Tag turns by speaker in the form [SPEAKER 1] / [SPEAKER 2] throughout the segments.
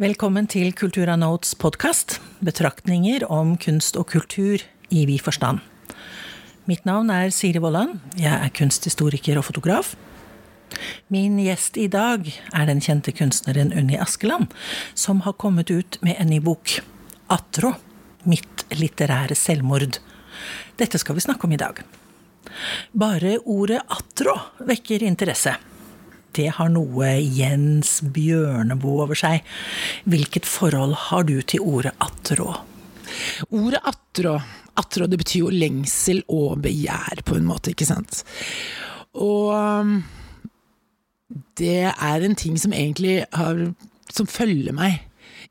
[SPEAKER 1] Velkommen til Kultura Notes podkast. Betraktninger om kunst og kultur i vid forstand. Mitt navn er Siri Vollan. Jeg er kunsthistoriker og fotograf. Min gjest i dag er den kjente kunstneren Unni Askeland, som har kommet ut med en ny bok. 'Atro mitt litterære selvmord'. Dette skal vi snakke om i dag. Bare ordet atro vekker interesse det har noe Jens Bjørneboe over seg. Hvilket forhold har du til ordet attrå?
[SPEAKER 2] Ordet attrå, attrå det betyr jo lengsel og begjær, på en måte, ikke sant. Og um, det er en ting som egentlig har Som følger meg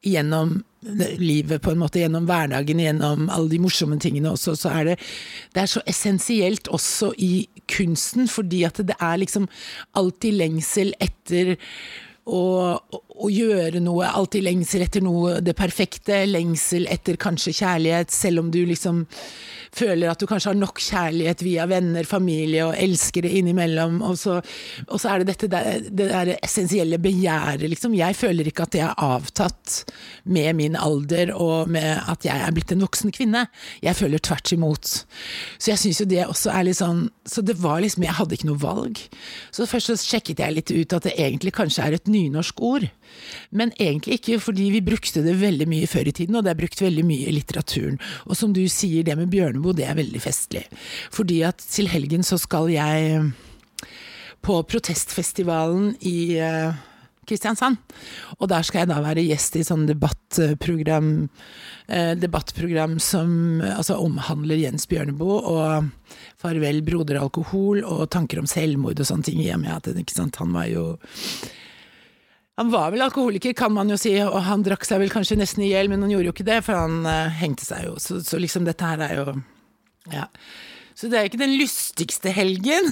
[SPEAKER 2] gjennom livet, på en måte, gjennom hverdagen, gjennom alle de morsomme tingene også, så er det Det er så essensielt også i kunsten, fordi at det er liksom alltid lengsel etter å, å, gjøre noe, alltid lengsel etter noe det perfekte, lengsel etter kanskje kjærlighet, selv om du liksom føler at du kanskje har nok kjærlighet via venner, familie og elskere innimellom, og så, og så er det dette der, det der essensielle begjæret, liksom. Jeg føler ikke at det er avtatt med min alder og med at jeg er blitt en voksen kvinne. Jeg føler tvert imot. Så jeg syns jo det også er litt sånn Så det var liksom Jeg hadde ikke noe valg. Så først så sjekket jeg litt ut at det egentlig kanskje er et nynorsk ord. Men egentlig ikke, fordi vi brukte det veldig mye før i tiden, og det er brukt veldig mye i litteraturen. Og som du sier, det med Bjørneboe, det er veldig festlig. Fordi at til helgen så skal jeg på protestfestivalen i uh, Kristiansand. Og der skal jeg da være gjest i sånn debattprogram, eh, debattprogram som altså, omhandler Jens Bjørneboe og Farvel, broder alkohol og tanker om selvmord og sånne ting. I og med at han var jo han var vel alkoholiker, kan man jo si, og han drakk seg vel kanskje nesten i hjel, men han gjorde jo ikke det, for han uh, hengte seg jo. Så, så, liksom dette her er jo Ja. Så det er jo ikke den lystigste helgen.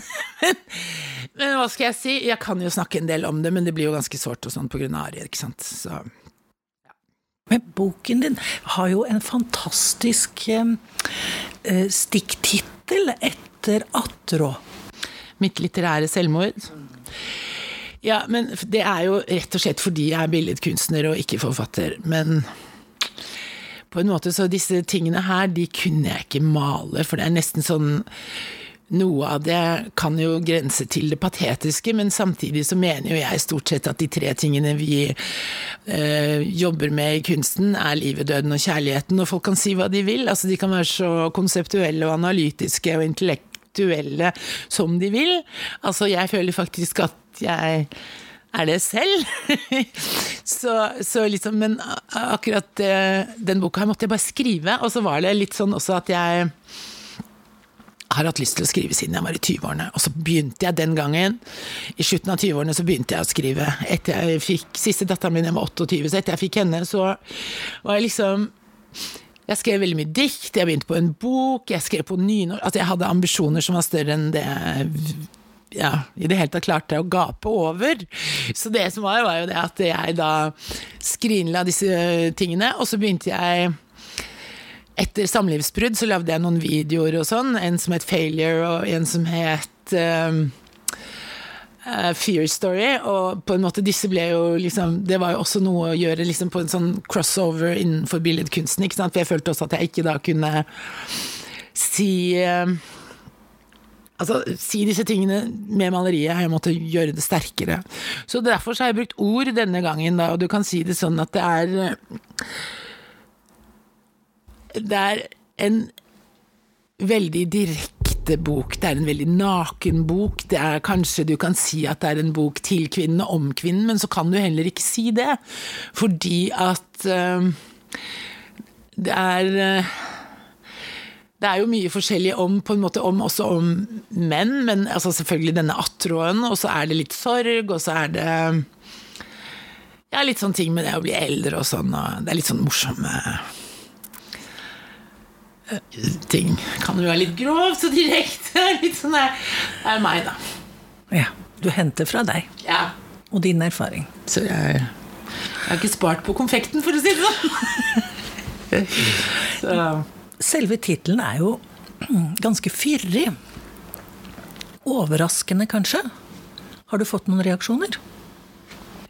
[SPEAKER 2] men hva skal jeg si, jeg kan jo snakke en del om det, men det blir jo ganske sårt og sånn på grunn av Ari, ikke sant. Så
[SPEAKER 1] men boken din har jo en fantastisk eh, stikktittel etter Atro
[SPEAKER 2] Mitt litterære selvmord. Ja, men det er jo rett og slett fordi jeg er billedkunstner og ikke forfatter. Men på en måte så disse tingene her, de kunne jeg ikke male, for det er nesten sånn noe av det kan jo grense til det patetiske, men samtidig så mener jo jeg stort sett at de tre tingene vi øh, jobber med i kunsten, er livet, døden og kjærligheten. Og folk kan si hva de vil. Altså, de kan være så konseptuelle og analytiske og intellektuelle som de vil. Altså, jeg føler faktisk at jeg er det selv. så, så, liksom Men akkurat den boka her måtte jeg bare skrive, og så var det litt sånn også at jeg har hatt lyst til å skrive siden jeg var i 20-årene. Og så begynte jeg den gangen, i slutten av 20-årene, så begynte jeg å skrive. Etter jeg fikk siste datteren min, jeg var 28, så etter jeg fikk henne, så var jeg liksom jeg skrev veldig mye dikt, jeg begynte på en bok, jeg skrev på nynorsk Altså, jeg hadde ambisjoner som var større enn det ja, i det hele tatt klarte jeg å gape over. Så det som var, var jo det at jeg da skrinla disse tingene, og så begynte jeg etter samlivsbrudd så lagde jeg noen videoer og sånn. En som het Failure, og en som het um, uh, Fear Story. Og på en måte disse ble jo liksom Det var jo også noe å gjøre liksom på en sånn crossover innenfor billedkunsten. ikke sant? For jeg følte også at jeg ikke da kunne si uh, Altså, si disse tingene med maleriet. Jeg måtte gjøre det sterkere. Så derfor så har jeg brukt ord denne gangen, da, og du kan si det sånn at det er Det er en veldig direkte bok. Det er en veldig naken bok. Det er kanskje du kan si at det er en bok til kvinnen og om kvinnen, men så kan du heller ikke si det. Fordi at uh, det er uh, det er jo mye forskjellig om, på en måte om, også om menn, men altså selvfølgelig denne atroen, og så er det litt sorg, og så er det ja, litt sånn ting med det å bli eldre og sånn, og det er litt sånn morsomme ting. Kan jo være litt grovt og direkte. Litt sånn det er meg, da.
[SPEAKER 1] Ja. Du henter fra deg.
[SPEAKER 2] Ja.
[SPEAKER 1] Og din erfaring.
[SPEAKER 2] Så jeg, jeg har ikke spart på konfekten, for å si det sånn.
[SPEAKER 1] så Selve tittelen er jo ganske fyrig. Overraskende, kanskje? Har du fått noen reaksjoner?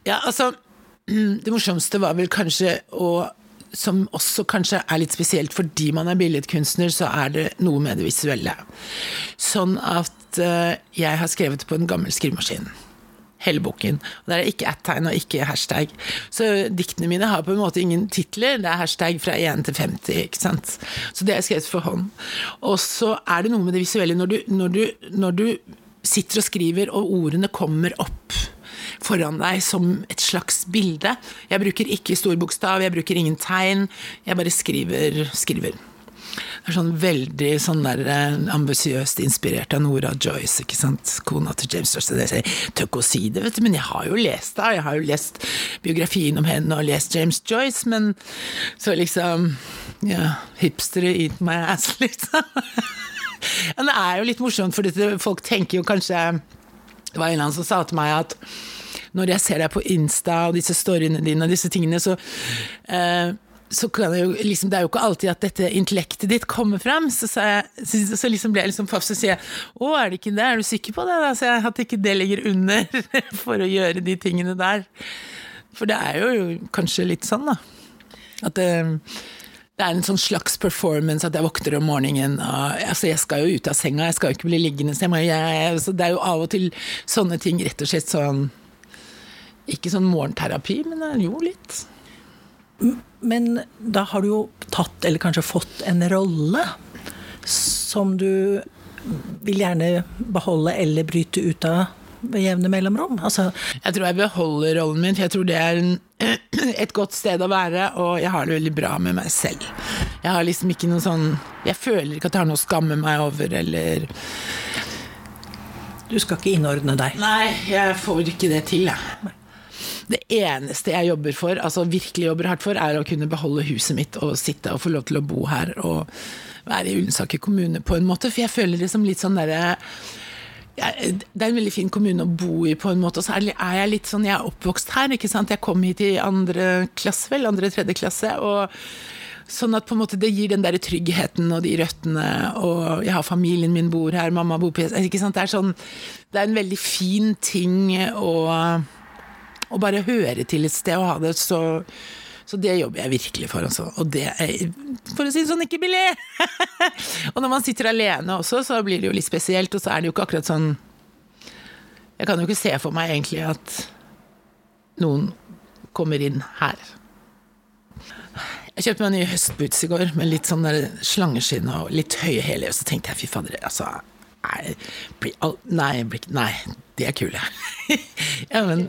[SPEAKER 2] Ja, altså Det morsomste var vel kanskje å som også kanskje er litt spesielt fordi man er billedkunstner, så er det noe med det visuelle. Sånn at uh, jeg har skrevet på en gammel skrivemaskin. Hele boken. Og der er ikke at-tegn og ikke hashtag. Så diktene mine har på en måte ingen titler. Det er hashtag fra 1 til 50, ikke sant. Så det er skrevet for hånd. Og så er det noe med det visuelle når du, når du, når du sitter og skriver, og ordene kommer opp foran deg som et slags bilde. Jeg bruker ikke stor bokstav, jeg bruker ingen tegn. Jeg bare skriver, skriver. Det er sånn veldig sånn eh, ambisiøst inspirert av Nora Joyce, ikke sant. Kona til James Joyce. Jeg tør ikke å si det, vet du, men jeg har jo lest det. Jeg har jo lest biografien om henne og lest James Joyce, men så liksom Ja, hipstere eat my ass, liksom. Men det er jo litt morsomt, for folk tenker jo kanskje Det var en eller annen som sa til meg at når jeg ser deg på Insta og disse storyene dine og disse tingene, så eh, så kan jeg jo liksom, Det er jo ikke alltid at dette intellektet ditt kommer fram. Så, så, jeg, så liksom ble jeg liksom paff, så sier jeg 'Å, er det ikke det? Er du sikker på det?' Da? Så jeg, at ikke det ligger under for å gjøre de tingene der. For det er jo kanskje litt sånn, da. At det, det er en sånn slags performance at jeg våkner om morgenen og altså Jeg skal jo ut av senga, jeg skal jo ikke bli liggende. Så, jeg, jeg, så det er jo av og til sånne ting, rett og slett sånn ikke sånn morgenterapi, men jo litt.
[SPEAKER 1] Men da har du jo tatt, eller kanskje fått, en rolle som du vil gjerne beholde eller bryte ut av ved jevne mellomrom? Altså
[SPEAKER 2] jeg tror jeg beholder rollen min, for jeg tror det er en, et godt sted å være, og jeg har det veldig bra med meg selv. Jeg har liksom ikke noe sånn Jeg føler ikke at jeg har noe å skamme meg over, eller
[SPEAKER 1] Du skal ikke innordne deg?
[SPEAKER 2] Nei, jeg får ikke det til, jeg. Det eneste jeg jobber for, altså virkelig jobber hardt for, er å kunne beholde huset mitt og sitte og få lov til å bo her og være i Ullensaker kommune, på en måte. For jeg føler det som litt sånn derre det er en veldig fin kommune å bo i, på en måte. Og så er jeg litt sånn, jeg er oppvokst her. ikke sant? Jeg kom hit i andre klasse, vel, andre-tredje klasse. og Sånn at på en måte det gir den der tryggheten og de røttene, og jeg har familien min bor her, mamma bor på ikke sant? Det er sånn, det er en veldig fin ting å å bare høre til et sted og ha det så så det jobber jeg virkelig for, altså. Og det er, for å si det sånn, ikke billig! og når man sitter alene også, så blir det jo litt spesielt, og så er det jo ikke akkurat sånn Jeg kan jo ikke se for meg egentlig at noen kommer inn her. Jeg kjøpte meg nye høstboots i går med litt sånn slangeskinn og litt høye hæler, og så tenkte jeg fy fader, altså Nei, nei, de er kule. ja, men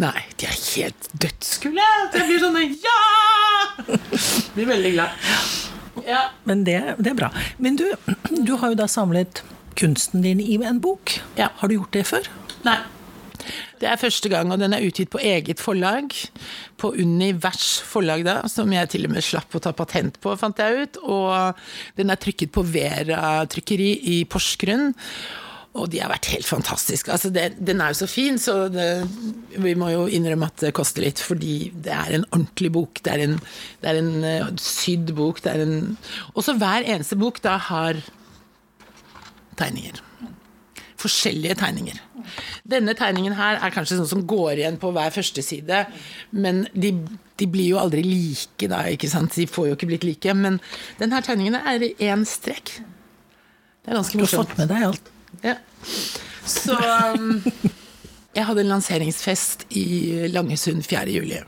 [SPEAKER 2] Nei, de er helt dødskule! Jeg blir sånn Ja! blir veldig glad.
[SPEAKER 1] Ja. Men det, det, er bra. Men du, du har jo da samlet kunsten din i en bok.
[SPEAKER 2] Ja.
[SPEAKER 1] Har du gjort det før?
[SPEAKER 2] Nei. Det er første gang, og den er utgitt på eget forlag. På Univers forlag, da, som jeg til og med slapp å ta patent på, fant jeg ut. Og den er trykket på Vera trykkeri i Porsgrunn. Og de har vært helt fantastiske. Altså det, den er jo så fin, så det, vi må jo innrømme at det koster litt, fordi det er en ordentlig bok. Det er en, det er en uh, sydd bok. Det er en Også hver eneste bok da har tegninger. Forskjellige tegninger. Denne tegningen her er kanskje sånn som går igjen på hver første side, men de, de blir jo aldri like da, ikke sant. De får jo ikke blitt like. Men denne tegningen er én strekk. Det er ganske morsomt.
[SPEAKER 1] Du har fått med deg alt.
[SPEAKER 2] Ja. Så um, Jeg hadde en lanseringsfest i Langesund 4. juli.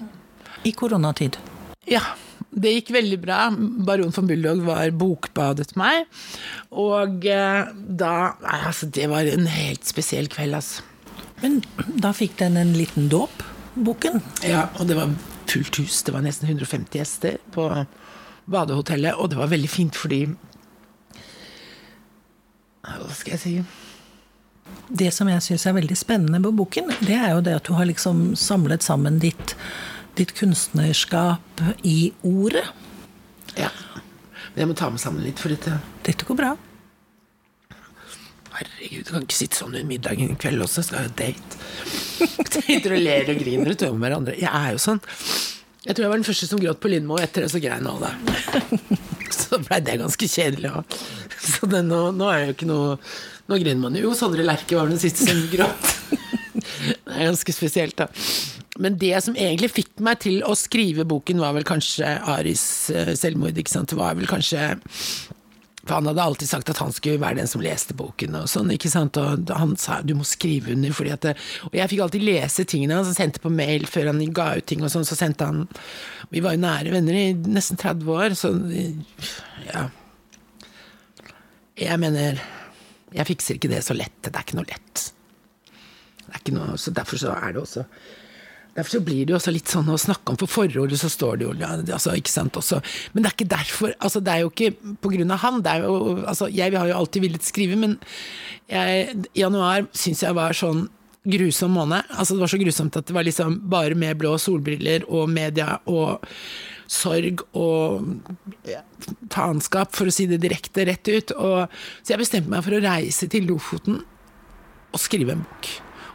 [SPEAKER 1] I koronatid?
[SPEAKER 2] Ja. Det gikk veldig bra. Baron von Bulldog var bokbadet meg. Og eh, da Nei, altså, det var en helt spesiell kveld, altså.
[SPEAKER 1] Men da fikk den en liten dåp, boken?
[SPEAKER 2] Ja, og det var fullt hus. Det var nesten 150 gjester på badehotellet, og det var veldig fint fordi Hva skal jeg si?
[SPEAKER 1] Det som jeg syns er veldig spennende på boken, det er jo det at du har liksom samlet sammen ditt, ditt kunstnerskap i ordet.
[SPEAKER 2] Ja. Men jeg må ta meg sammen litt for dette.
[SPEAKER 1] Dette går bra.
[SPEAKER 2] Herregud, du kan ikke sitte sånn under middagen i kveld også, skal jo date. Sitter og ler og griner og tømmer hverandre. Jeg er jo sånn. Jeg tror jeg var den første som gråt på Lindmo, etter det så grein alle. Så blei det ganske kjedelig òg. Så det, nå, nå, er jo ikke noe Nå griner man jo. Sondre Lerche var den siste som gråt. Det er ganske spesielt, da. Men det som egentlig fikk meg til å skrive boken, var vel kanskje Aris eh, selvmord. Det var vel kanskje for han hadde alltid sagt at han skulle være den som leste boken, og sånn, ikke sant, og han sa du må skrive under, fordi at det, Og jeg fikk alltid lese tingene hans, han sendte på mail før han ga ut ting og sånn, så sendte han Vi var jo nære venner i nesten 30 år, så ja. Jeg mener Jeg fikser ikke det så lett, det er ikke noe lett. Det er ikke noe, så derfor så er det også Derfor så blir det jo også litt sånn å snakke om for forordet, så står det jo altså, ikke sant, også. Men det er ikke derfor. Altså, det er jo ikke på grunn av han. Det er jo, altså, jeg har jo alltid villet skrive, men jeg, januar syns jeg var sånn grusom måned. Altså, det var så grusomt at det var liksom bare med blå solbriller og media og sorg og faenskap, for å si det direkte rett ut. Og, så jeg bestemte meg for å reise til Lofoten og skrive en bok.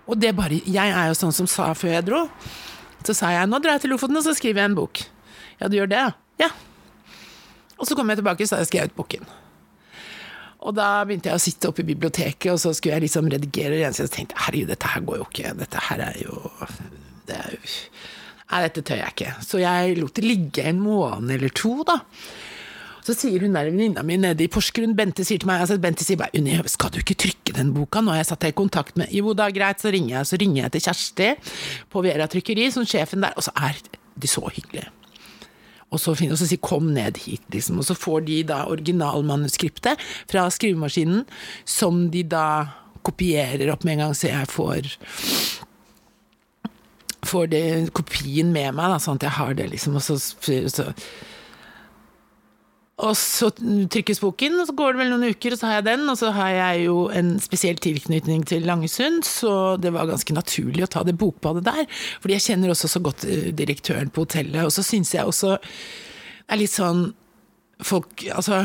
[SPEAKER 2] Og det bare Jeg er jo sånn som sa før jeg dro. Så sa jeg nå drar jeg til Lofoten, og så skriver jeg en bok. Ja, du gjør det, ja? Og så kom jeg tilbake, så har jeg skrevet boken. Og da begynte jeg å sitte oppe i biblioteket, og så skulle jeg liksom redigere Og Så jeg tenkte herregud, dette her går jo ikke. Dette her er jo det er jo Nei, dette tør jeg ikke. Så jeg lot det ligge en måned eller to, da. Så sier hun der venninna mi nede i Porsgrunn, Bente sier til meg altså Bente sier bare Unni, skal du ikke trykke den boka? Nå har jeg satt deg i kontakt med Jo da, greit, så ringer jeg. Så ringer jeg til Kjersti på Vera Trykkeri, som sjefen der, og så er de så hyggelige. Og så, finner, og så sier 'kom ned hit', liksom. Og så får de da originalmanuskriptet fra skrivemaskinen, som de da kopierer opp med en gang, så jeg får får det, kopien med meg, da, sånn at jeg har det, liksom. Og så, så og så trykkes boken, og så går det vel noen uker, og så har jeg den. Og så har jeg jo en spesiell tilknytning til Langesund, så det var ganske naturlig å ta det bokbadet der. Fordi jeg kjenner også så godt eh, direktøren på hotellet, og så syns jeg også det er litt sånn Folk Altså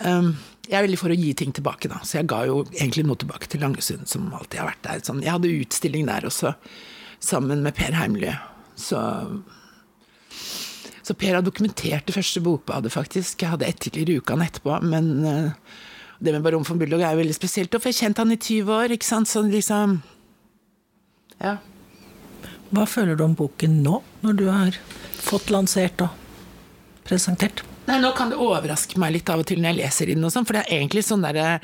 [SPEAKER 2] um, Jeg er veldig for å gi ting tilbake, da, så jeg ga jo egentlig noe tilbake til Langesund, som alltid har vært der. Sånn, jeg hadde utstilling der også, sammen med Per Heimly. Så så Per har dokumentert det første bokbadet, faktisk. Jeg hadde ett til i uka etterpå, men uh, det med Baron von Bulldog er veldig spesielt. For jeg har kjent han i 20 år, ikke sant, Sånn liksom Ja.
[SPEAKER 1] Hva føler du om boken nå, når du har fått lansert og presentert?
[SPEAKER 2] Nei, Nå kan det overraske meg litt av og til når jeg leser inn, og sånn, for det er egentlig sånn derre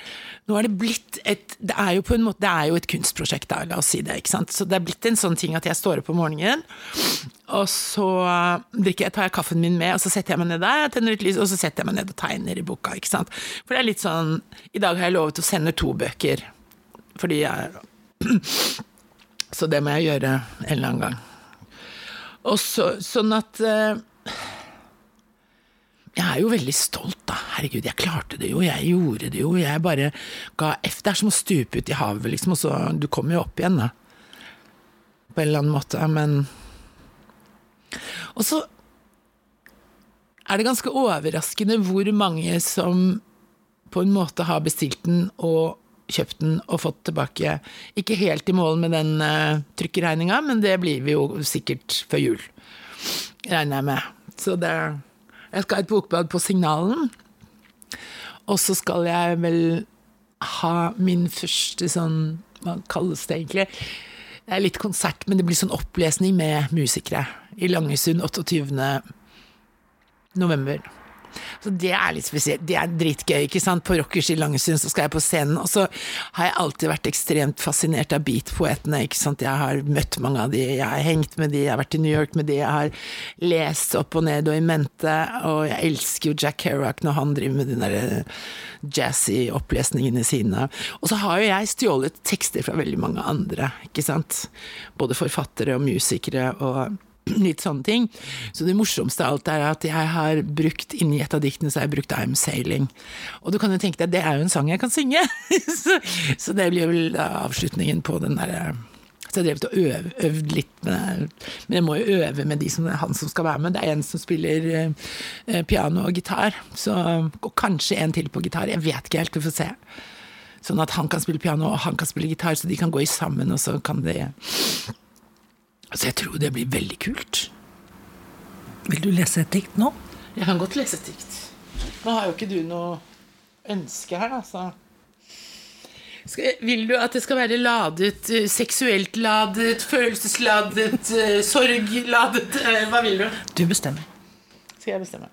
[SPEAKER 2] Nå er det blitt et Det er jo på en måte Det er jo et kunstprosjekt, da, la oss si det. ikke sant? Så det er blitt en sånn ting at jeg står opp om morgenen, og så drikker jeg, tar jeg kaffen min med, og så setter jeg meg ned der, tenner et lys, og så setter jeg meg ned og tegner i boka, ikke sant. For det er litt sånn I dag har jeg lovet å sende to bøker, fordi jeg Så det må jeg gjøre en eller annen gang. Og så, sånn at uh, jeg er jo veldig stolt, da. Herregud, jeg klarte det jo, jeg gjorde det jo. Jeg bare ga F. Det er som å stupe ut i havet, liksom, og så Du kommer jo opp igjen, da. På en eller annen måte, men Og så er det ganske overraskende hvor mange som på en måte har bestilt den og kjøpt den og fått tilbake. Ikke helt i mål med den uh, trykkregninga, men det blir vi jo sikkert før jul. Regner jeg med. Så det jeg skal ha et bokbad på Signalen. Og så skal jeg vel ha min første sånn Hva kalles det egentlig? Det er litt konsert, men det blir sånn opplesning med musikere i Langesund 28. november. Så det er litt spesielt. Det er dritgøy, ikke sant. På Rockers i Langesund så skal jeg på scenen. Og så har jeg alltid vært ekstremt fascinert av beat-poetene, ikke sant. Jeg har møtt mange av de, jeg har hengt med de, jeg har vært i New York med de, jeg har lest opp og ned og i mente, og jeg elsker jo Jack Kerouac når han driver med de der jazzy opplesningene sine. Og så har jo jeg stjålet tekster fra veldig mange andre, ikke sant. Både forfattere og musikere og litt sånne ting. Så det morsomste av alt er at jeg har brukt inni et av diktene så har jeg brukt I'm Sailing. Og du kan jo tenke deg, det er jo en sang jeg kan synge! så, så, det blir vel avslutningen på den derre så jeg drevet og øv, øvd litt med Men jeg må jo øve med de som, han som skal være med. Det er en som spiller eh, piano og gitar, så, og kanskje en til på gitar. Jeg vet ikke helt, vi får se. Sånn at han kan spille piano og han kan spille gitar, så de kan gå i sammen, og så kan det Altså, jeg tror det blir veldig kult.
[SPEAKER 1] Vil du lese et dikt nå?
[SPEAKER 2] Jeg kan godt lese et dikt. Nå har jo ikke du noe ønske her, da, så Skal, vil du at det skal være ladet, eh, seksuelt ladet, følelsesladet, eh, sorgladet? Eh, Hva vil du?
[SPEAKER 1] Du bestemmer.
[SPEAKER 2] Skal jeg bestemme?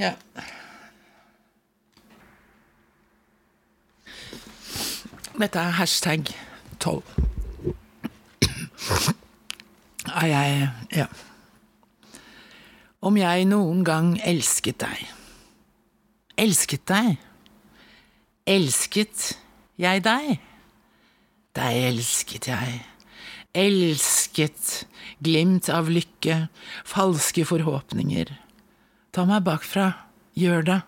[SPEAKER 2] Ja. Dette er hashtag 12. Er jeg Ja. Om jeg noen gang elsket deg. Elsket deg. Elsket jeg deg? Deg elsket jeg. Elsket, glimt av lykke, falske forhåpninger. Ta meg bakfra, gjør det.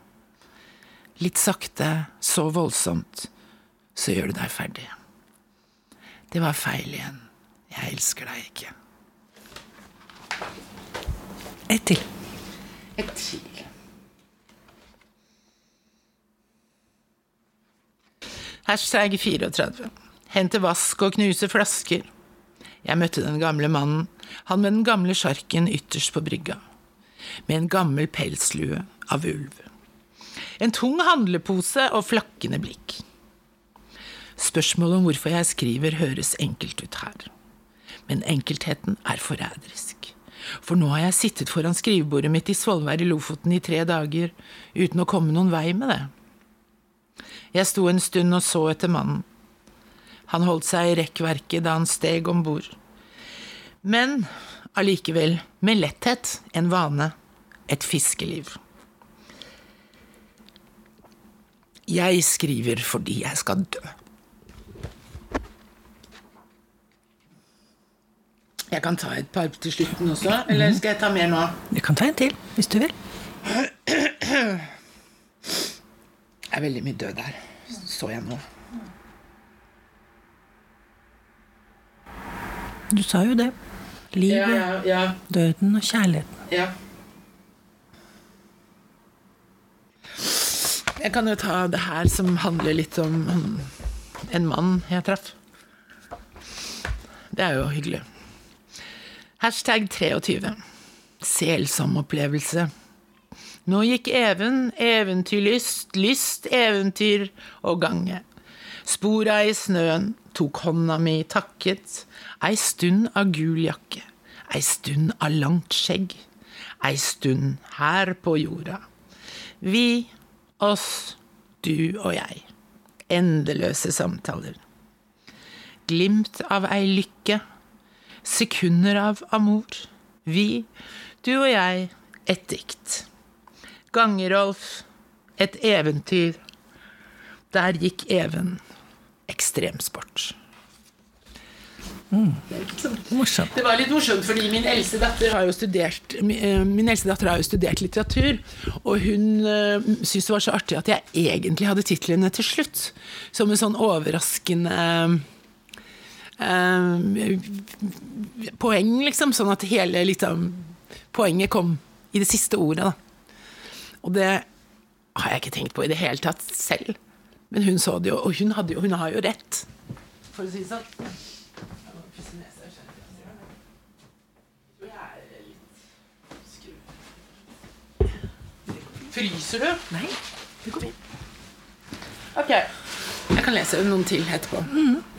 [SPEAKER 2] Litt sakte, så voldsomt, så gjør du deg ferdig. Det var feil igjen. Jeg elsker deg ikke.
[SPEAKER 1] Ett til.
[SPEAKER 2] Et til. Hashtag 34. Hente vask og knuse flasker. Jeg møtte den gamle mannen, han med den gamle sjarken ytterst på brygga. Med en gammel pelslue av ulv. En tung handlepose og flakkende blikk. Spørsmålet om hvorfor jeg skriver, høres enkelt ut her. Men enkeltheten er forræderisk. For nå har jeg sittet foran skrivebordet mitt i Svolvær i Lofoten i tre dager uten å komme noen vei med det. Jeg sto en stund og så etter mannen. Han holdt seg i rekkverket da han steg om bord. Men allikevel med letthet, en vane, et fiskeliv. Jeg skriver fordi jeg skal dø. Jeg kan ta et par til slutten også, eller skal jeg ta mer nå?
[SPEAKER 1] Du kan ta en til, hvis du vil.
[SPEAKER 2] Det er veldig mye død her, så jeg nå.
[SPEAKER 1] Du sa jo det. Livet,
[SPEAKER 2] Ja, ja,
[SPEAKER 1] døden og kjærligheten.
[SPEAKER 2] ja. Jeg kan jo ta det her som handler litt om en mann jeg traff. Det er jo hyggelig. Hashtag 23. Selsom opplevelse. Nå gikk Even, eventyrlyst, lyst, eventyr og gange. Spora i snøen, tok hånda mi, takket. Ei stund av gul jakke, ei stund av langt skjegg. Ei stund her på jorda. Vi, oss, du og jeg. Endeløse samtaler. Glimt av ei lykke. Sekunder av amor. Vi, du og jeg, et dikt. Gangerolf, et eventyr. Der gikk Even. Ekstremsport.
[SPEAKER 1] Morsomt.
[SPEAKER 2] Det var litt morsomt, fordi min eldste datter har jo studert eh, Min eldste datter har jo studert litteratur, og hun uh, syntes det var så artig at jeg egentlig hadde titlene til slutt. Som en sånn overraskende eh, poeng, liksom. Sånn at hele liksom, poenget kom i det siste ordet, da. Og det har jeg ikke tenkt på i det hele tatt selv. Men hun så det jo, og hun, jo, hun har jo rett, for å si det sånn. Fryser du?
[SPEAKER 1] Nei, det går fint.
[SPEAKER 2] Ok. Jeg kan lese noen til etterpå.
[SPEAKER 1] Eh,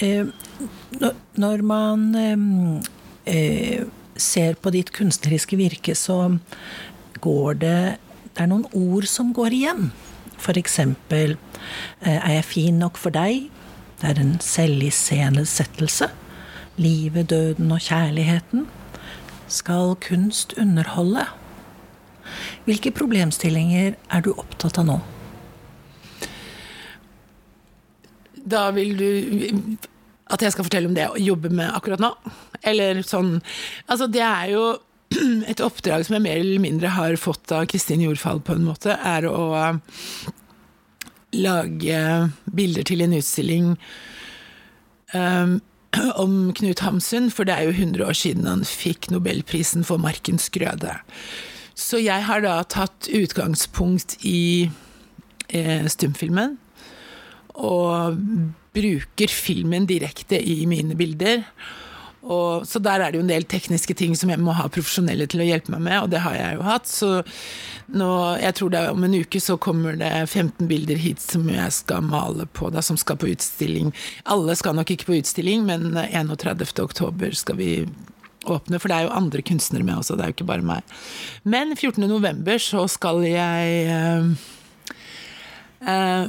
[SPEAKER 1] når- når man eh, eh, ser på ditt kunstneriske virke, så går det Det er noen ord som går igjen. Eksempel eh, Er jeg fin nok for deg? Det er en selviscenesettelse. Livet, døden og kjærligheten. Skal kunst underholde? Hvilke problemstillinger er du opptatt av nå?
[SPEAKER 2] Da vil du at jeg skal fortelle om det jeg jobber med akkurat nå? Eller sånn Altså, det er jo et oppdrag som jeg mer eller mindre har fått av Kristin Jordfall, på en måte, er å lage bilder til en utstilling um, om Knut Hamsun, for det er jo 100 år siden han fikk nobelprisen for 'Markens grøde'. Så jeg har da tatt utgangspunkt i eh, stumfilmen, og bruker filmen direkte i mine bilder. Og, så der er det jo en del tekniske ting som jeg må ha profesjonelle til å hjelpe meg med, og det har jeg jo hatt. Så nå, jeg tror det er om en uke så kommer det 15 bilder hit som jeg skal male på, da, som skal på utstilling. Alle skal nok ikke på utstilling, men 31. oktober skal vi åpne, for det er jo andre kunstnere med også, det er jo ikke bare meg. Men 14. november så skal jeg eh, eh,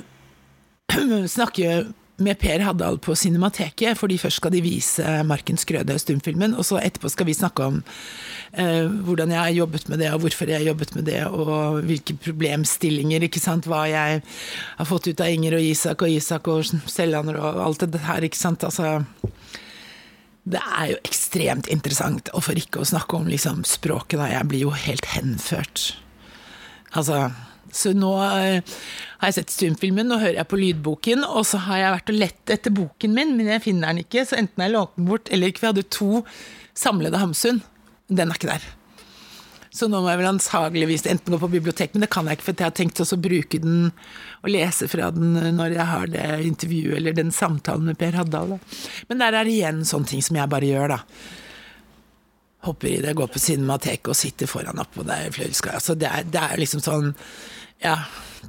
[SPEAKER 2] snakke med Per Haddal på Cinemateket, fordi først skal de vise Markens Grøde, stumfilmen, og så etterpå skal vi snakke om eh, hvordan jeg har jobbet med det, og hvorfor jeg har jobbet med det, og hvilke problemstillinger, ikke sant, hva jeg har fått ut av Inger og Isak og Isak og Sellander og alt det her, ikke sant, altså det er jo ekstremt interessant, og for ikke å snakke om liksom, språket, da. Jeg blir jo helt henført. Altså så nå eh, har jeg sett stumfilmen, nå hører jeg på lydboken, og så har jeg vært og lett etter boken min, men jeg finner den ikke, så enten har jeg lånt den bort, eller ikke. Vi hadde to samlede Hamsun. Den er ikke der. Så nå må jeg vel antageligvis enten gå på bibliotek, men det kan jeg ikke, for jeg har tenkt å bruke den og lese fra den når jeg har det intervjuet eller den samtalen med Per Haddal. Men der er det igjen sånne ting som jeg bare gjør, da hopper i det, går på Cinemateket og sitter foran oppå der i. Altså, det, er, det er liksom sånn ja,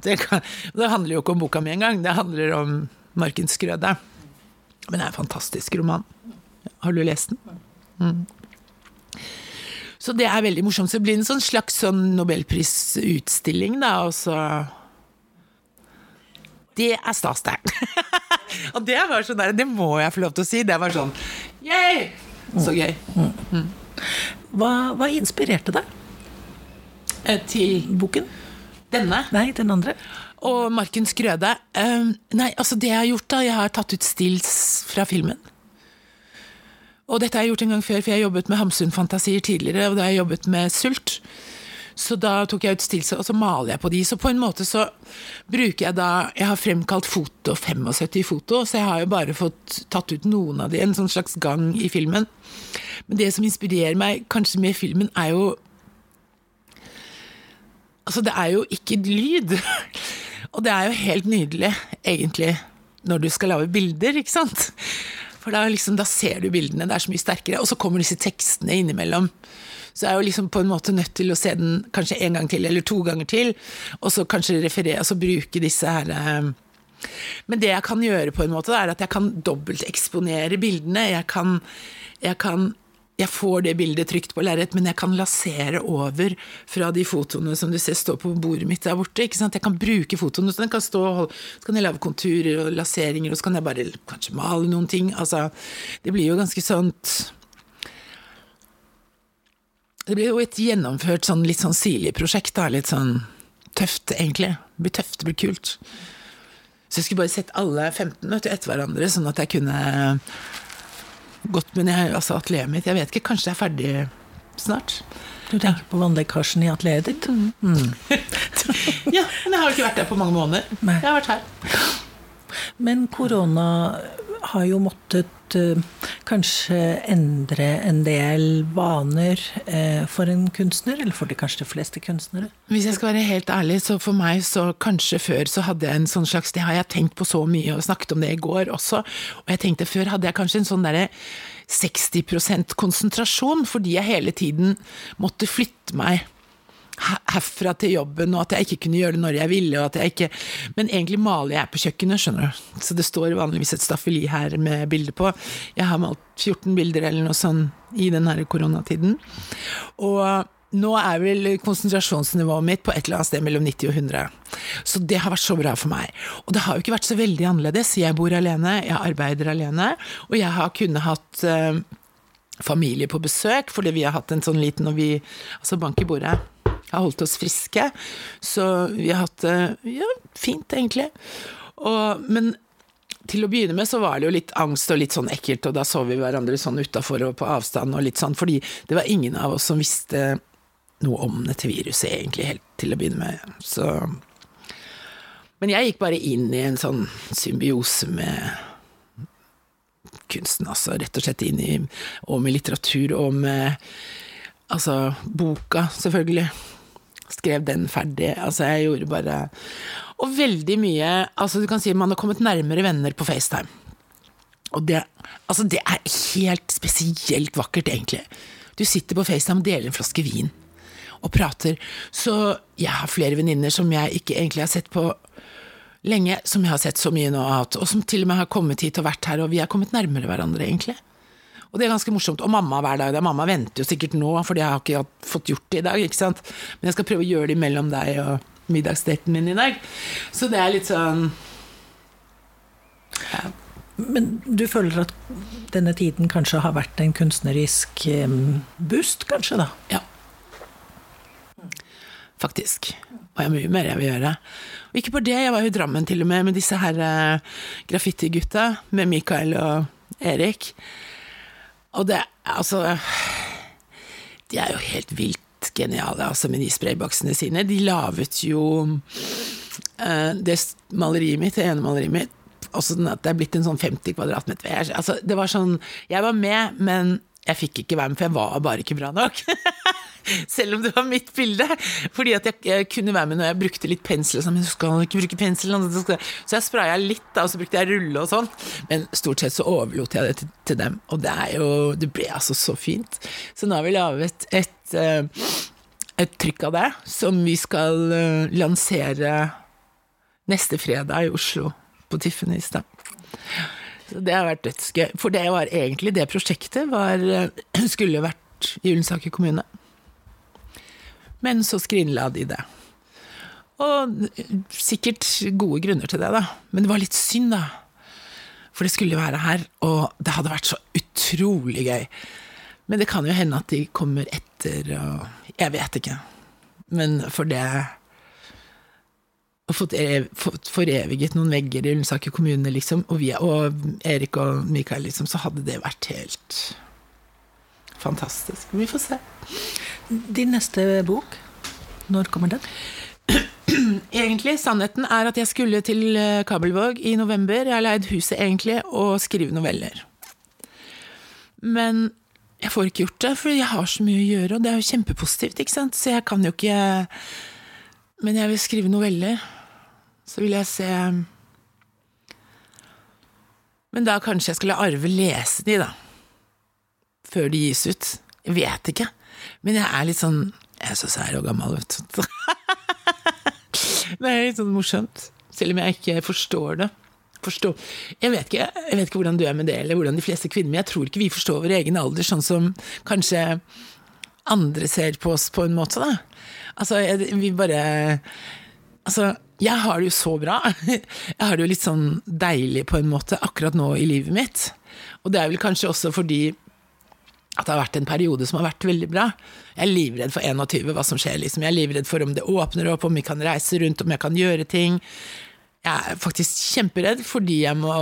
[SPEAKER 2] det, kan, det, handler jo ikke om boka mi engang, det handler om Markens Grøde. Men det er en fantastisk roman. Har du lest den? Mm. Så det er veldig morsomt. Så det blir en sånn slags sånn nobelprisutstilling, da, og så Det er stas, det. og det var sånn der, det må jeg få lov til å si. Det var sånn yeah! Så gøy. Mm.
[SPEAKER 1] Hva, hva inspirerte deg?
[SPEAKER 2] Eh, til
[SPEAKER 1] boken?
[SPEAKER 2] Denne?
[SPEAKER 1] Nei, den andre.
[SPEAKER 2] Og Markens Grøde. Um, nei, altså det jeg har gjort, da Jeg har tatt ut stills fra filmen. Og dette har jeg gjort en gang før, for jeg har jobbet med Hamsun-fantasier tidligere, og da har jeg jobbet med Sult. Så da tok jeg ut stills, og så maler jeg på de. Så på en måte så bruker jeg da Jeg har fremkalt foto, 75 foto, så jeg har jo bare fått tatt ut noen av de, en sånn slags gang i filmen. Men det som inspirerer meg kanskje med filmen, er jo Altså, det er jo ikke lyd. Og det er jo helt nydelig, egentlig, når du skal lage bilder, ikke sant. For da, liksom, da ser du bildene, det er så mye sterkere. Og så kommer disse tekstene innimellom. Så jeg er jo liksom på en måte nødt til å se den kanskje en gang til, eller to ganger til, og så kanskje referere, altså bruke disse her eh, Men det jeg kan gjøre, på en måte, er at jeg kan dobbelteksponere bildene. Jeg kan, jeg kan jeg får det bildet trygt på lerret, men jeg kan lasere over fra de fotoene som du ser står på bordet mitt der borte. Jeg kan bruke fotoene, så den kan stå, så kan jeg lage konturer og laseringer, og så kan jeg bare kanskje male noen ting. Altså, det blir jo ganske sånt Det blir jo et gjennomført sånn litt sånn sirlig prosjekt, da. Litt sånn tøft, egentlig. Det blir tøft, det blir kult. Så jeg skulle bare sett alle 15 etter hverandre, sånn at jeg kunne gått men jeg, altså atelieret mitt Jeg vet ikke, kanskje det er ferdig snart.
[SPEAKER 1] Du tenker på vannlekkasjen i atelieret ditt? Mm.
[SPEAKER 2] mm. ja, men jeg har ikke vært der på mange måneder. Nei. Jeg har vært her.
[SPEAKER 1] Men korona har jo måttet uh, kanskje endre en del vaner uh, for en kunstner, eller for de kanskje de fleste kunstnere?
[SPEAKER 2] Hvis jeg skal være helt ærlig, så for meg så kanskje før så hadde jeg en sånn slags Det har jeg tenkt på så mye, og snakket om det i går også. Og jeg tenkte før hadde jeg kanskje en sånn derre 60% konsentrasjon, fordi jeg hele tiden måtte flytte meg herfra til jobben, og at jeg ikke kunne gjøre det når jeg ville. og at jeg ikke... Men egentlig maler jeg på kjøkkenet, skjønner du. Så det står vanligvis et staffeli her med bilder på. Jeg har malt 14 bilder eller noe sånt i den her koronatiden. Og nå er vel konsentrasjonsnivået mitt på et eller annet sted mellom 90 og 100. Så det har vært så bra for meg. Og det har jo ikke vært så veldig annerledes. Jeg bor alene, jeg arbeider alene, og jeg har kunnet hatt uh, familie på besøk, fordi vi har hatt en sånn liten og vi Altså bank i bordet har holdt oss friske. Så vi har hatt det ja, fint, egentlig. Og, men til å begynne med så var det jo litt angst og litt sånn ekkelt, og da så vi hverandre sånn utafor og på avstand og litt sånn, fordi det var ingen av oss som visste noe om dette viruset, egentlig, helt til å begynne med. Så Men jeg gikk bare inn i en sånn symbiose med kunsten, altså. Rett og slett inn i Og med litteratur, og med Altså, boka, selvfølgelig skrev den ferdig. Altså, jeg gjorde bare Og veldig mye Altså, du kan si man har kommet nærmere venner på FaceTime. Og det, altså det er helt spesielt vakkert, egentlig. Du sitter på FaceTime og deler en flaske vin og prater. Så jeg har flere venninner som jeg ikke egentlig har sett på lenge, som jeg har sett så mye nå og som til og med har kommet hit og vært her, og vi har kommet nærmere hverandre, egentlig. Og det er ganske morsomt. Og mamma hver dag. Da. Mamma venter jo sikkert nå, for jeg har ikke fått gjort det i dag. ikke sant? Men jeg skal prøve å gjøre det mellom deg og middagsdaten min i dag. Så det er litt sånn
[SPEAKER 1] ja. Men du føler at denne tiden kanskje har vært en kunstnerisk boost, kanskje, da?
[SPEAKER 2] Ja. Faktisk. Og jeg har mye mer jeg vil gjøre. Og ikke bare det, jeg var jo i Drammen til og med med disse her uh, graffitigutta, med Mikael og Erik. Og det Altså De er jo helt vilt geniale, altså, med de sprayboksene sine. De laget jo uh, det maleriet mitt, det ene maleriet mitt, også sånn at det er blitt en sånn 50 kvadratmeter. Altså, det var sånn Jeg var med, men jeg fikk ikke være med, for jeg var bare ikke bra nok. Selv om det var mitt bilde. Fordi at jeg, jeg kunne være med når jeg brukte litt pensel. Så, men skal ikke bruke pensel. Så jeg spraya litt, da, og så brukte jeg rulle og sånn. Men stort sett så overlot jeg det til, til, dem. Og det er jo Det ble altså så fint. Så nå har vi laget et, eh, et trykk av det, som vi skal eh, lansere neste fredag i Oslo, på Tiffany's. da. Det har vært dødsgøy. For det var egentlig det prosjektet var, eh, skulle vært i Ullensaker kommune. Men så skrinla de det. Og sikkert gode grunner til det, da. Men det var litt synd, da. For det skulle være her, og det hadde vært så utrolig gøy. Men det kan jo hende at de kommer etter, og Jeg vet ikke. Men for det og fått foreviget noen vegger i Ullensaker kommune, liksom, og, vi, og Erik og Mikael, liksom, så hadde det vært helt fantastisk. Vi får se.
[SPEAKER 1] Din neste bok, når kommer den?
[SPEAKER 2] Egentlig, sannheten er at jeg skulle til eh, Kabelvåg i november. Jeg har leid huset egentlig, og skrive noveller. Men jeg får ikke gjort det, for jeg har så mye å gjøre, og det er jo kjempepositivt, ikke sant. Så jeg kan jo ikke Men jeg vil skrive noveller så vil jeg se Men da kanskje jeg skulle Arve lese de, da. Før de gis ut. Jeg vet ikke. Men jeg er litt sånn Jeg er så sær og gammel, vet du. det er litt sånn morsomt. Selv om jeg ikke forstår det. Forstår. Jeg, vet ikke, jeg vet ikke hvordan du er med det, eller hvordan de fleste kvinner Men jeg tror ikke vi forstår vår egen alder sånn som kanskje andre ser på oss, på en måte, da. Altså, vi bare Altså, jeg har det jo så bra. Jeg har det jo litt sånn deilig på en måte akkurat nå i livet mitt. Og det er vel kanskje også fordi at det har vært en periode som har vært veldig bra. Jeg er livredd for 21, hva som skjer, liksom. Jeg er livredd for om det åpner opp, om vi kan reise rundt, om jeg kan gjøre ting. Jeg er faktisk kjemperedd fordi jeg må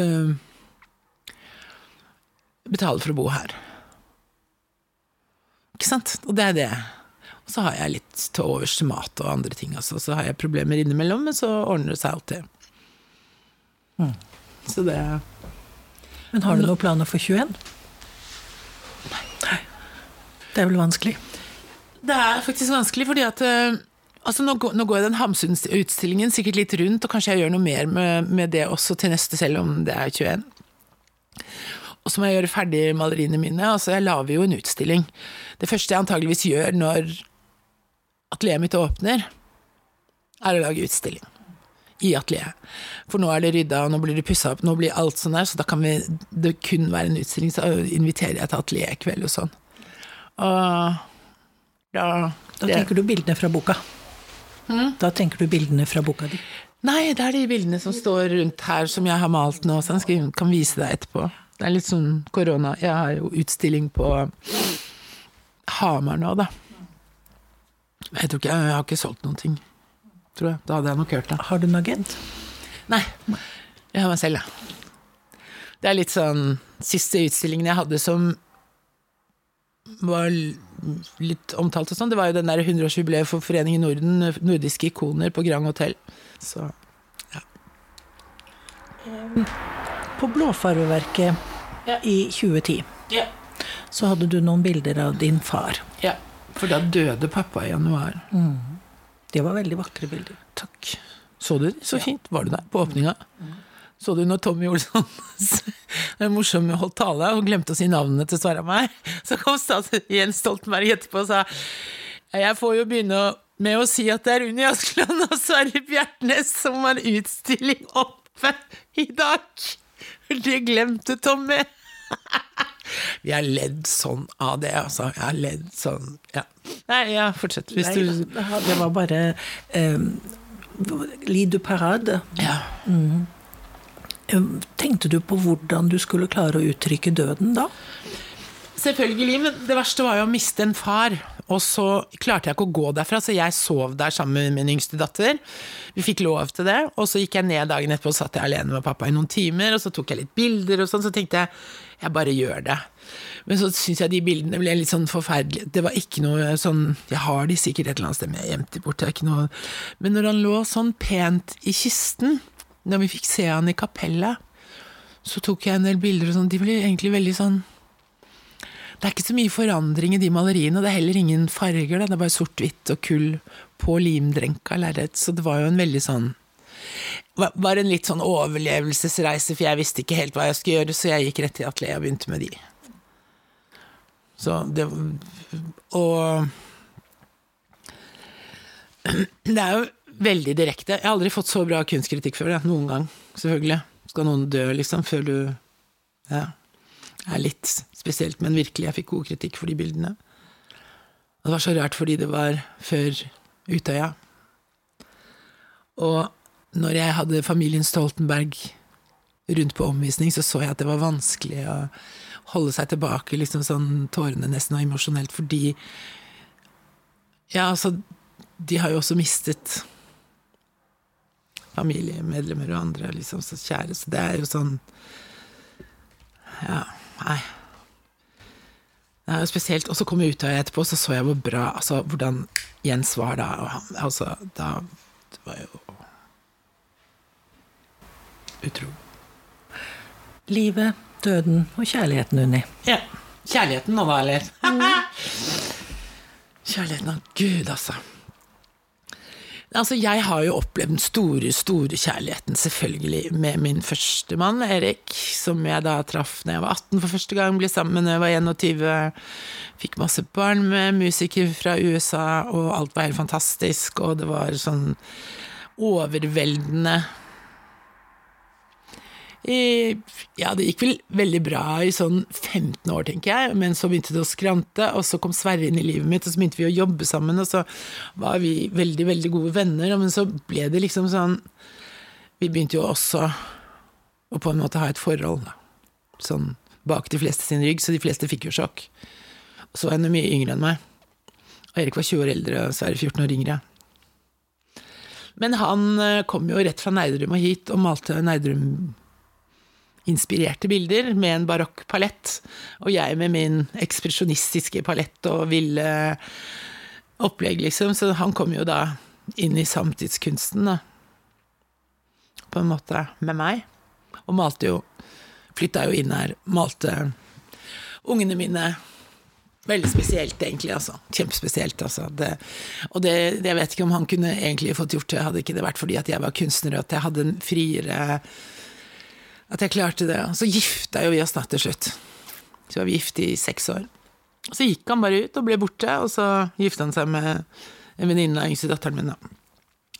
[SPEAKER 2] øh, betale for å bo her. Ikke sant? Og det er det. Og så har jeg litt til overs til mat og andre ting. Altså. Så har jeg problemer innimellom, men så ordner det seg alltid. Mm. Så det
[SPEAKER 1] Men har du noen planer for 21? Nei. Det er vel vanskelig?
[SPEAKER 2] Det er faktisk vanskelig, fordi at eh, Altså, nå, går, nå går den Hamsun-utstillingen sikkert litt rundt, og kanskje jeg gjør noe mer med, med, det også til neste, selv om det er 21. Og så må jeg gjøre ferdig maleriene mine. Altså, jeg lager jo en utstilling. Det første jeg antageligvis gjør når atelieret mitt åpner, er å lage utstilling. I atelieret. For nå er det rydda, og nå blir det pussa opp, nå blir alt sånn der, så da kan vi, det kun være en utstilling, så inviterer jeg til atelierkveld og sånn. Og
[SPEAKER 1] da Da tenker du bildene fra boka? Hmm? Da tenker du bildene fra boka di?
[SPEAKER 2] Nei, det er de bildene som står rundt her, som jeg har malt nå, så jeg kan vise deg etterpå. Det er litt sånn korona. Jeg har jo utstilling på Hamar nå, da. Jeg tror ikke, jeg har ikke solgt noen ting. Tror jeg. Da hadde jeg nok hørt det.
[SPEAKER 1] Har du en agent?
[SPEAKER 2] Nei. Jeg har meg selv, ja. Det er litt sånn Siste utstillingen jeg hadde som var litt omtalt og sånn, det var jo den der 100-årsjubileet for Foreningen Norden, nordiske ikoner, på Grand Hotell. Så ja.
[SPEAKER 1] På Blåfarveverket ja. i 2010 ja. så hadde du noen bilder av din far.
[SPEAKER 2] Ja. For da døde pappa i januar.
[SPEAKER 1] Mm. Det var veldig vakre bilder.
[SPEAKER 2] Takk. Så du? Så fint. Var du der på åpninga? Mm. Så du når Tommy Olsson den morsomme holdt tale og glemte å si navnene til Sara meg? Så kom Jens Stoltenberg etterpå og sa jeg får jo begynne med å si at det er Unni Askeland og Sverre Bjertnæs som har utstilling oppe i dag. Det glemte Tommy. Vi har ledd sånn av det, altså. Jeg har ledd sånn, ja. Nei, ja, fortsett. Hvis
[SPEAKER 1] Nei,
[SPEAKER 2] du
[SPEAKER 1] det var bare um, Lied du parade.
[SPEAKER 2] Ja.
[SPEAKER 1] Mm. Tenkte du på hvordan du skulle klare å uttrykke døden da?
[SPEAKER 2] Selvfølgelig, men det verste var jo å miste en far. Og så klarte jeg ikke å gå derfra, så jeg sov der sammen med min yngste datter. Vi fikk lov til det, og så gikk jeg ned dagen etterpå og satt jeg alene med pappa i noen timer, og så tok jeg litt bilder og sånn, så tenkte jeg jeg bare gjør det. Men så syns jeg de bildene ble litt sånn forferdelige. Det var ikke noe sånn Jeg har de sikkert et eller annet sted, men jeg gjemte de bort. Det er ikke noe Men når han lå sånn pent i kisten, når vi fikk se han i kapellet, så tok jeg en del bilder og sånn, de ble egentlig veldig sånn det er ikke så mye forandring i de maleriene, det er heller ingen farger. Da. Det er bare sort-hvitt og kull på limdrenka lerret. Så det var jo en veldig sånn Var en litt sånn overlevelsesreise, for jeg visste ikke helt hva jeg skulle gjøre, så jeg gikk rett til atelier og begynte med de. Så det Og Det er jo veldig direkte. Jeg har aldri fått så bra kunstkritikk før, ja, noen gang. Selvfølgelig. Skal noen dø, liksom, før du Ja. Det er litt spesielt, men virkelig, jeg fikk god kritikk for de bildene. Og det var så rart fordi det var før Utøya. Og når jeg hadde familien Stoltenberg rundt på omvisning, så så jeg at det var vanskelig å holde seg tilbake, liksom sånn tårene nesten og emosjonelt, fordi Ja, altså, de har jo også mistet familiemedlemmer og andre liksom så kjære, så det er jo sånn Ja, nei. Det er jo spesielt. Og så kom jeg ut av det etterpå, så så jeg hvor bra Altså hvordan Jens var da. Og han, altså, da Det var jo Utrolig.
[SPEAKER 1] Livet, døden og kjærligheten, Unni.
[SPEAKER 2] Ja. Kjærligheten nå, da, eller? Kjærligheten av Gud, altså. Altså, jeg har jo opplevd den store, store kjærligheten, selvfølgelig, med min første mann, Erik, som jeg da traff da jeg var 18 for første gang, ble sammen da jeg var 21, fikk masse barn med musiker fra USA, og alt var helt fantastisk, og det var sånn overveldende ja, det gikk vel veldig bra i sånn 15 år, tenker jeg, men så begynte det å skrante, og så kom Sverre inn i livet mitt, og så begynte vi å jobbe sammen, og så var vi veldig, veldig gode venner, men så ble det liksom sånn Vi begynte jo også å på en måte ha et forhold, da. Sånn bak de fleste sin rygg, så de fleste fikk jo sjokk. Og så var han mye yngre enn meg. Og Erik var 20 år eldre, og Sverre 14 år yngre. Men han kom jo rett fra Nerdrum og hit, og malte Nerdrum inspirerte bilder med en barokk palett, og jeg med min ekspresjonistiske palett og ville opplegg, liksom. Så han kom jo da inn i samtidskunsten, da. På en måte med meg. Og malte jo Flytta jo inn her, malte ungene mine. Veldig spesielt, egentlig. altså. Kjempespesielt. altså. Det, og det, det, jeg vet ikke om han kunne egentlig fått gjort det, hadde ikke det vært fordi at jeg var kunstner og at jeg hadde en friere at jeg klarte det. Og så gifta jo vi oss da til slutt. Så var vi gift i seks år. Så gikk han bare ut og ble borte, og så gifta han seg med en venninne av yngste datteren min. da.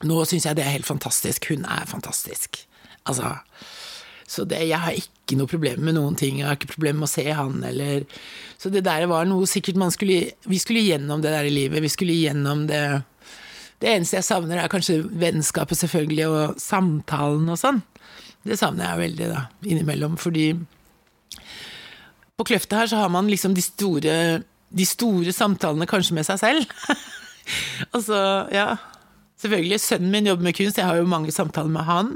[SPEAKER 2] Nå syns jeg det er helt fantastisk. Hun er fantastisk. Altså Så det, jeg har ikke noe problem med noen ting. Jeg har ikke problem med å se han, eller Så det der var noe sikkert man skulle Vi skulle gjennom det der i livet. Vi skulle gjennom det Det eneste jeg savner, er kanskje vennskapet, selvfølgelig, og samtalen og sånn. Det savner jeg veldig, da, innimellom, fordi på Kløfta her så har man liksom de store, de store samtalene kanskje med seg selv. altså, ja Selvfølgelig, sønnen min jobber med kunst, jeg har jo mange samtaler med han,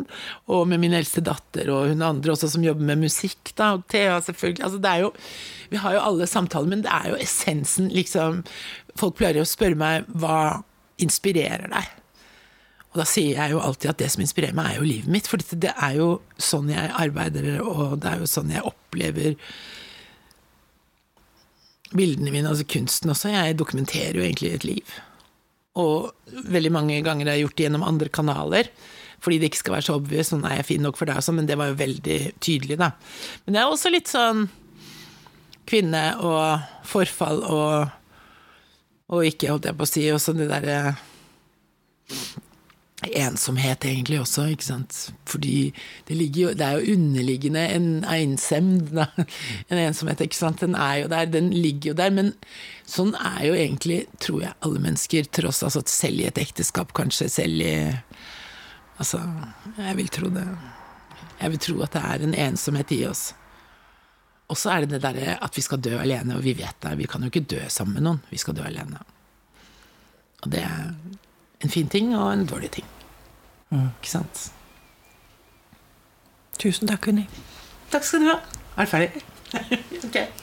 [SPEAKER 2] og med min eldste datter, og hun andre også som jobber med musikk, da, og Thea, selvfølgelig. Altså, det er jo Vi har jo alle samtaler, men det er jo essensen, liksom Folk pleier å spørre meg hva inspirerer deg? Og da sier jeg jo alltid at det som inspirerer meg, er jo livet mitt. For det er jo sånn jeg arbeider, og det er jo sånn jeg opplever bildene mine, altså kunsten også. Jeg dokumenterer jo egentlig et liv. Og veldig mange ganger har jeg gjort det gjennom andre kanaler. fordi det ikke skal være så obvious, sånn er jeg fin nok for deg, også, men det var jo veldig tydelig, da. Men det er også litt sånn kvinne og forfall og og ikke, holdt jeg på å si, og sånn det derre ensomhet, egentlig, også, ikke sant. Fordi det, jo, det er jo underliggende en ensemd, da. En ensomhet, ikke sant. Den er jo der, den ligger jo der. Men sånn er jo egentlig, tror jeg, alle mennesker, tross altså selv i et ekteskap, kanskje, selv i Altså, jeg vil tro det. Jeg vil tro at det er en ensomhet i oss. Og så er det det derre at vi skal dø alene, og vi vet det. Vi kan jo ikke dø sammen med noen. Vi skal dø alene. Og det en fin ting og en dårlig ting. Mm. Ikke sant?
[SPEAKER 1] Tusen takk, Unni.
[SPEAKER 2] Takk skal du ha. Er du ferdig? ok.